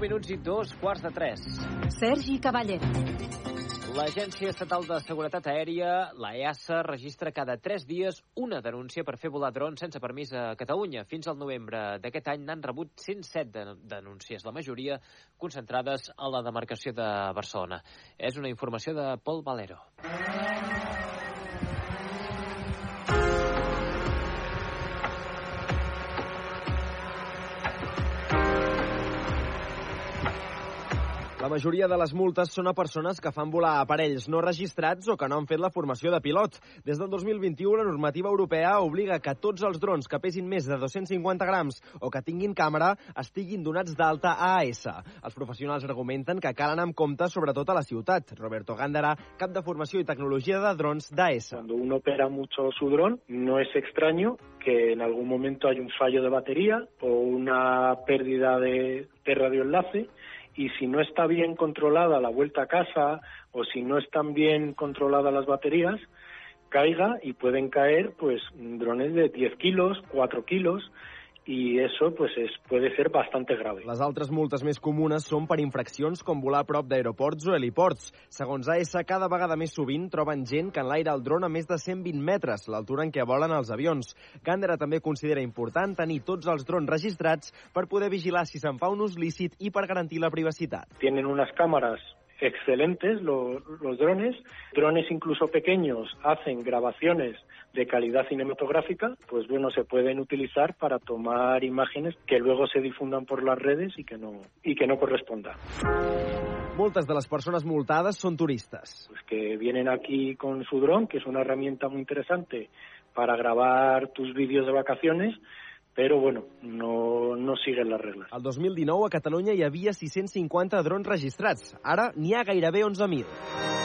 minuts i dos quarts de tres. Sergi Cavallera. L'Agència Estatal de Seguretat Aèria, la EASA, registra cada 3 dies una denúncia per fer volar drons sense permís a Catalunya. Fins al novembre d'aquest any n'han rebut 107 de denúncies, la majoria concentrades a la demarcació de Barcelona. És una informació de Pol Valero. Majoria de les multes són a persones que fan volar aparells no registrats o que no han fet la formació de pilot. Des del 2021, la normativa europea obliga que tots els drons que pesin més de 250 grams o que tinguin càmera estiguin donats d'alta a AS. Els professionals argumenten que cal anar amb compte sobretot a la ciutat. Roberto Gándara, cap de formació i tecnologia de drons d'AS. Cuando uno opera mucho su dron, no es extraño que en algún momento hay un fallo de batería o una pérdida de, de radioenlace y si no está bien controlada la vuelta a casa o si no están bien controladas las baterías, caiga y pueden caer pues drones de 10 kilos, 4 kilos i eso pues es, puede ser bastante grave. Les altres multes més comunes són per infraccions com volar a prop d'aeroports o heliports. Segons AS, cada vegada més sovint troben gent que enlaira el dron a més de 120 metres, l'altura en què volen els avions. Gandera també considera important tenir tots els drons registrats per poder vigilar si se'n fa un ús lícit i per garantir la privacitat. Tienen unas cámaras excelentes lo- los drones. Drones incluso pequeños hacen grabaciones de calidad cinematográfica, pues bueno, se pueden utilizar para tomar imágenes que luego se difundan por las redes y que no, y que no correspondan. Moltes de les persones multades són turistes. Pues que vienen aquí con su dron, que es una herramienta muy interesante para grabar tus vídeos de vacaciones, pero bueno, no, no siguen las reglas. El 2019 a Catalunya hi havia 650 drons registrats. Ara n'hi ha gairebé 11.000.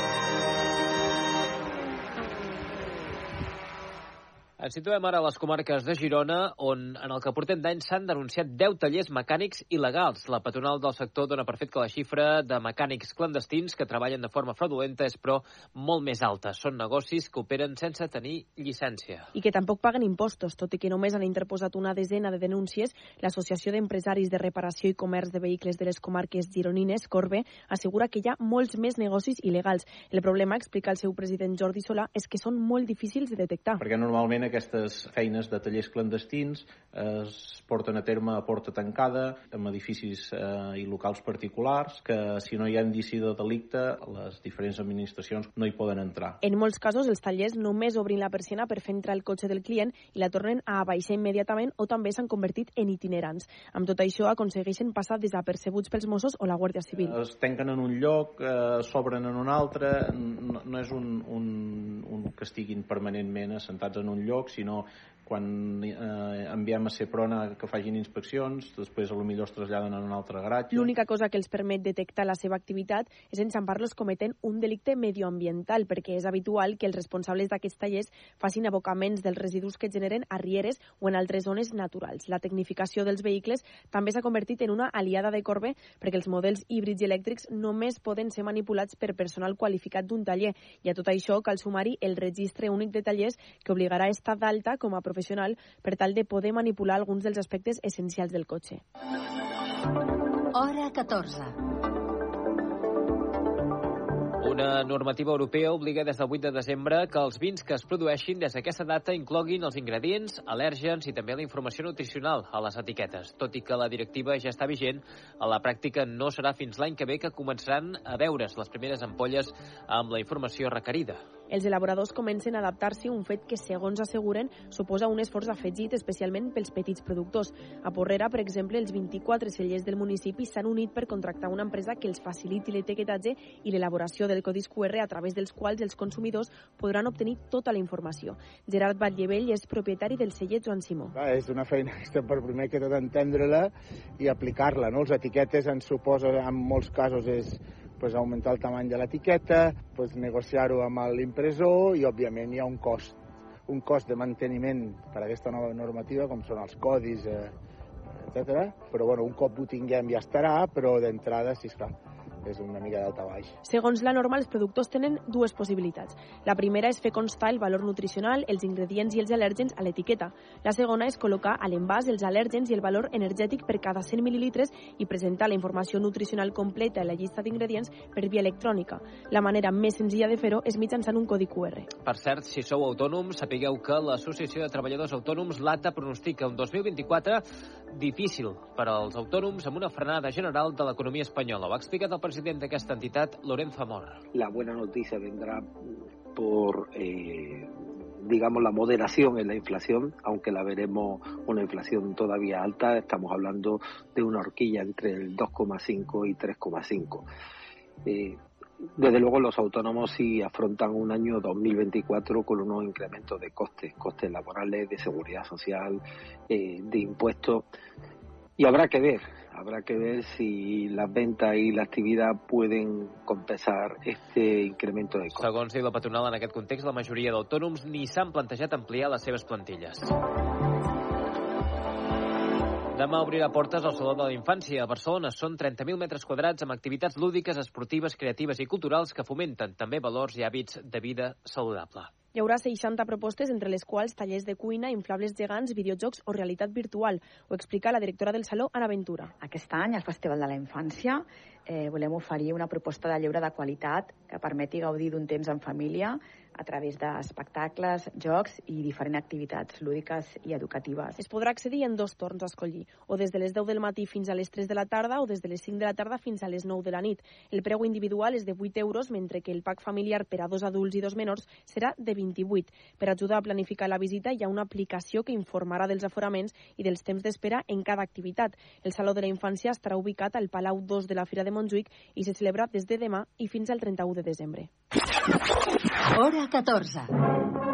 Ens situem ara a les comarques de Girona, on en el que portem d'any s'han denunciat 10 tallers mecànics il·legals. La patronal del sector dona per fet que la xifra de mecànics clandestins que treballen de forma fraudulenta és, però, molt més alta. Són negocis que operen sense tenir llicència. i que tampoc paguen impostos, tot i que només han interposat una desena de denúncies, l'Associació d'Empresaris de Reparació i Comerç de Vehicles de les comarques gironines, Corbe, assegura que hi ha molts més negocis il·legals. El problema, explica el seu president Jordi Solà, és que són molt difícils de detectar. perquè normalment aquestes feines de tallers clandestins es porten a terme a porta tancada, en edificis eh, i locals particulars, que si no hi ha indici de delicte, les diferents administracions no hi poden entrar. En molts casos, els tallers només obrin la persiana per fer entrar el cotxe del client i la tornen a abaixar immediatament o també s'han convertit en itinerants. Amb tot això, aconsegueixen passar desapercebuts pels Mossos o la Guàrdia Civil. Es tanquen en un lloc, eh, s'obren en un altre, no, no és un, un, un que estiguin permanentment assentats en un lloc, sinó quan eh, enviem a Seprona que facin inspeccions, després a lo millor es traslladen en un altre garatge. L'única cosa que els permet detectar la seva activitat és enxampar-los cometent un delicte medioambiental, perquè és habitual que els responsables d'aquests tallers facin abocaments dels residus que generen a rieres o en altres zones naturals. La tecnificació dels vehicles també s'ha convertit en una aliada de Corbe perquè els models híbrids i elèctrics només poden ser manipulats per personal qualificat d'un taller i a tot això cal sumar-hi el registre únic de tallers que obligarà a estar d'alta com a professional per tal de poder manipular alguns dels aspectes essencials del cotxe. Hora 14. Una normativa europea obliga des del 8 de desembre que els vins que es produeixin des d'aquesta data incloguin els ingredients, al·lèrgens i també la informació nutricional a les etiquetes. Tot i que la directiva ja està vigent, a la pràctica no serà fins l'any que ve que començaran a veure's les primeres ampolles amb la informació requerida. Els elaboradors comencen a adaptar-s'hi un fet que, segons asseguren, suposa un esforç afegit especialment pels petits productors. A Porrera, per exemple, els 24 cellers del municipi s'han unit per contractar una empresa que els faciliti l'etiquetatge i l'elaboració del codis QR a través dels quals els consumidors podran obtenir tota la informació. Gerard Batllevell és propietari del celler Joan Simó. Clar, és una feina que estem per primer que tot entendre-la i aplicar-la. No? Les etiquetes ens suposa, en molts casos, és pues, augmentar el tamany de l'etiqueta, pues, negociar-ho amb l'impressor i, òbviament, hi ha un cost un cost de manteniment per a aquesta nova normativa, com són els codis, eh, etc. Però bueno, un cop ho tinguem ja estarà, però d'entrada, sí, esclar, és una mica d'alta baix. Segons la norma, els productors tenen dues possibilitats. La primera és fer constar el valor nutricional, els ingredients i els al·lèrgens a l'etiqueta. La segona és col·locar a l'envàs els al·lèrgens i el valor energètic per cada 100 mil·lilitres i presentar la informació nutricional completa i la llista d'ingredients per via electrònica. La manera més senzilla de fer-ho és mitjançant un codi QR. Per cert, si sou autònoms, sapigueu que l'Associació de Treballadors Autònoms, l'ATA, pronostica un 2024 difícil per als autònoms amb una frenada general de l'economia espanyola. Ho ha explicat el president d'aquesta Lorenzo Amor. La buena noticia vendrá por eh, digamos, la moderación en la inflación, aunque la veremos una inflación todavía alta, estamos hablando de una horquilla entre el 2,5 y 3,5. Eh, desde luego los autónomos sí afrontan un año 2024 con unos incrementos de costes, costes laborales, de seguridad social, eh, de impuestos. Y habrá que ver, habrá que ver si las ventas y la actividad pueden compensar este incremento de costes. Segons diu la patronal, en aquest context, la majoria d'autònoms ni s'han plantejat ampliar les seves plantilles. Demà obrirà portes al Saló de la Infància. A Barcelona són 30.000 metres quadrats amb activitats lúdiques, esportives, creatives i culturals que fomenten també valors i hàbits de vida saludable. Hi haurà 60 propostes, entre les quals tallers de cuina, inflables gegants, videojocs o realitat virtual. Ho explica la directora del Saló, Ana Ventura. Aquest any, al Festival de la Infància, eh, volem oferir una proposta de lleure de qualitat que permeti gaudir d'un temps en família a través d'espectacles, jocs i diferents activitats lúdiques i educatives. Es podrà accedir en dos torns a escollir, o des de les 10 del matí fins a les 3 de la tarda o des de les 5 de la tarda fins a les 9 de la nit. El preu individual és de 8 euros, mentre que el pack familiar per a dos adults i dos menors serà de 28. Per ajudar a planificar la visita hi ha una aplicació que informarà dels aforaments i dels temps d'espera en cada activitat. El Saló de la Infància estarà ubicat al Palau 2 de la Fira de Montjuïc i se celebra des de demà i fins al 31 de desembre. Hora 14.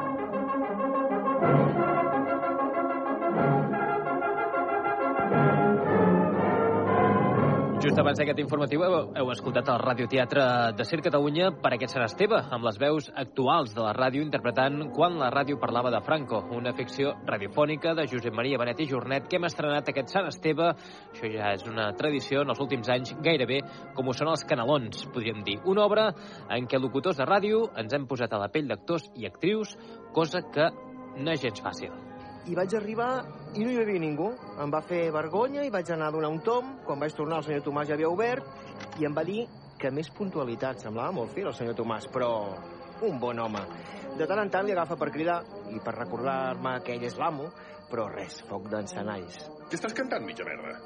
Just abans d'aquest informatiu heu, heu escoltat el radioteatre de Cir Catalunya per aquest Sant Esteve, amb les veus actuals de la ràdio interpretant Quan la ràdio parlava de Franco, una ficció radiofònica de Josep Maria Benet i Jornet que hem estrenat aquest Sant Esteve. Això ja és una tradició en els últims anys gairebé com ho són els canalons, podríem dir. Una obra en què locutors de ràdio ens hem posat a la pell d'actors i actrius, cosa que no és gens fàcil i vaig arribar i no hi havia ningú. Em va fer vergonya i vaig anar a donar un tom. Quan vaig tornar, el senyor Tomàs ja havia obert i em va dir que més puntualitat. Semblava molt fi el senyor Tomàs, però un bon home. De tant en tant li agafa per cridar i per recordar-me que ell és l'amo, però res, foc d'encenalls. Què estàs cantant, mitja merda?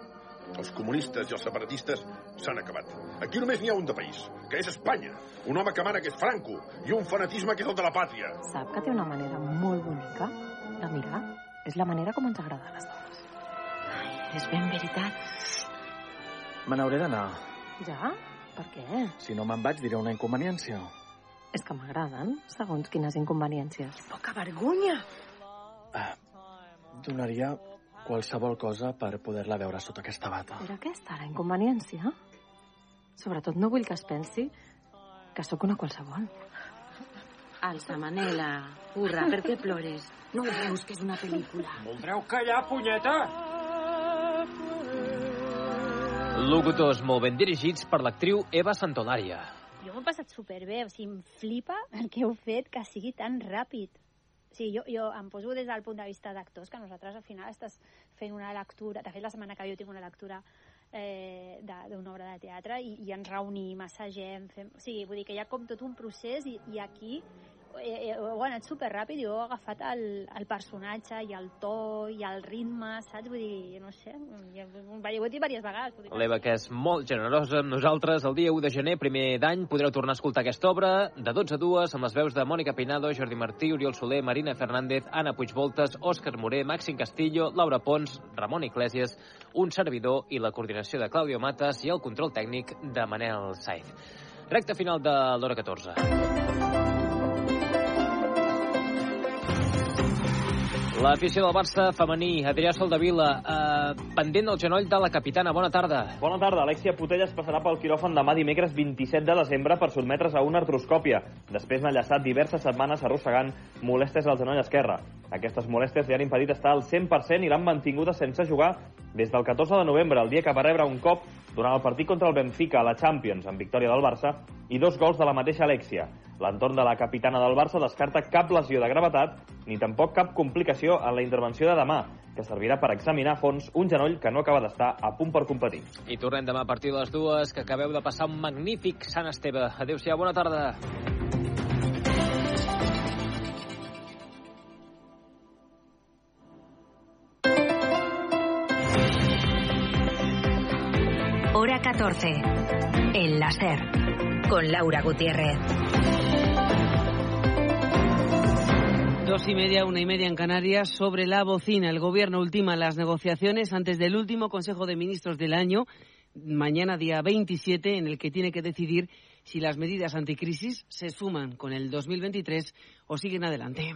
Els comunistes i els separatistes s'han acabat. Aquí només n'hi ha un de país, que és Espanya. Un home que mana, que és Franco, i un fanatisme que és el de la pàtria. Sap que té una manera molt bonica de mirar? És la manera com ens agrada a les dones. Ai, és ben veritat. Me n'hauré d'anar. Ja? Per què? Si no me'n vaig, diré una inconveniència. És que m'agraden, segons quines inconveniències. Poca vergonya! Ah, donaria qualsevol cosa per poder-la veure sota aquesta bata. Era aquesta la inconveniència? Sobretot no vull que es pensi que sóc una qualsevol. Alça, Manela. Urra, per què plores? No ho veus que és una pel·lícula? Voldreu callar, punyeta? Locutors molt ben dirigits per l'actriu Eva Santolària. Jo m'ho he passat superbé, o sigui, em flipa el que heu fet que sigui tan ràpid. O sigui, jo, jo em poso des del punt de vista d'actors, que nosaltres al final estàs fent una lectura, de fet la setmana que ve jo tinc una lectura eh, d'una obra de teatre i, i ens reunim, assagem, fem... O sigui, vull dir que hi ha com tot un procés i, i aquí eh, eh, ha anat superràpid i ho he agafat el, el personatge i el to i el ritme, saps? Vull dir, no sé, ja, ho he dit diverses vegades. L'Eva, que és molt generosa amb nosaltres, el dia 1 de gener, primer d'any, podreu tornar a escoltar aquesta obra de 12 a 2, amb les veus de Mònica Peinado, Jordi Martí, Oriol Soler, Marina Fernández, Anna Puigvoltes, Òscar Moré, Màxim Castillo, Laura Pons, Ramon Iglesias, un servidor i la coordinació de Claudio Matas i el control tècnic de Manel Saiz. Recte final de l'hora 14. L'afició del Barça femení, Adrià Soldavila, eh, pendent del genoll de la capitana. Bona tarda. Bona tarda. Alexia Putellas passarà pel quiròfan demà dimecres 27 de desembre per sotmetre's a una artroscòpia. Després n'ha llaçat diverses setmanes arrossegant molèsties al genoll esquerre. Aquestes molèsties li han impedit estar al 100% i l'han mantinguda sense jugar des del 14 de novembre, el dia que va rebre un cop durant el partit contra el Benfica a la Champions, en victòria del Barça, i dos gols de la mateixa Alexia. L'entorn de la capitana del Barça descarta cap lesió de gravetat ni tampoc cap complicació en la intervenció de demà, que servirà per examinar a fons un genoll que no acaba d'estar a punt per competir. I tornem demà a partir de les dues, que acabeu de passar un magnífic Sant Esteve. Adéu-siau, bona tarda. Hora 14. El láser. Con Laura Gutiérrez. Dos y media, una y media en Canarias. Sobre la bocina, el Gobierno ultima las negociaciones antes del último Consejo de Ministros del año, mañana día 27, en el que tiene que decidir si las medidas anticrisis se suman con el 2023 o siguen adelante.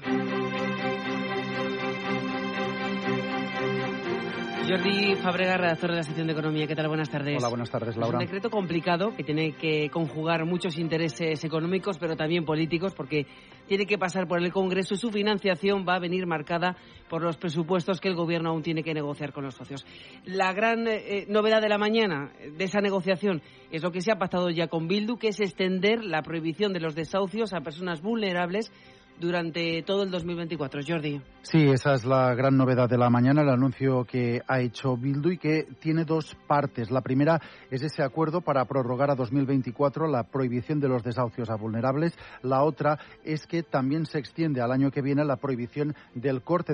Jordi Fabregas, redactor de la sección de Economía. ¿Qué tal? Buenas tardes. Hola, buenas tardes, Laura. Es un decreto complicado que tiene que conjugar muchos intereses económicos, pero también políticos, porque tiene que pasar por el Congreso y su financiación va a venir marcada por los presupuestos que el Gobierno aún tiene que negociar con los socios. La gran eh, novedad de la mañana de esa negociación es lo que se ha pactado ya con Bildu, que es extender la prohibición de los desahucios a personas vulnerables durante todo el 2024. Jordi. Sí, esa es la gran novedad de la mañana, el anuncio que ha hecho Bildu y que tiene dos partes. La primera es ese acuerdo para prorrogar a 2024 la prohibición de los desahucios a vulnerables. La otra es que también se extiende al año que viene la prohibición del corte de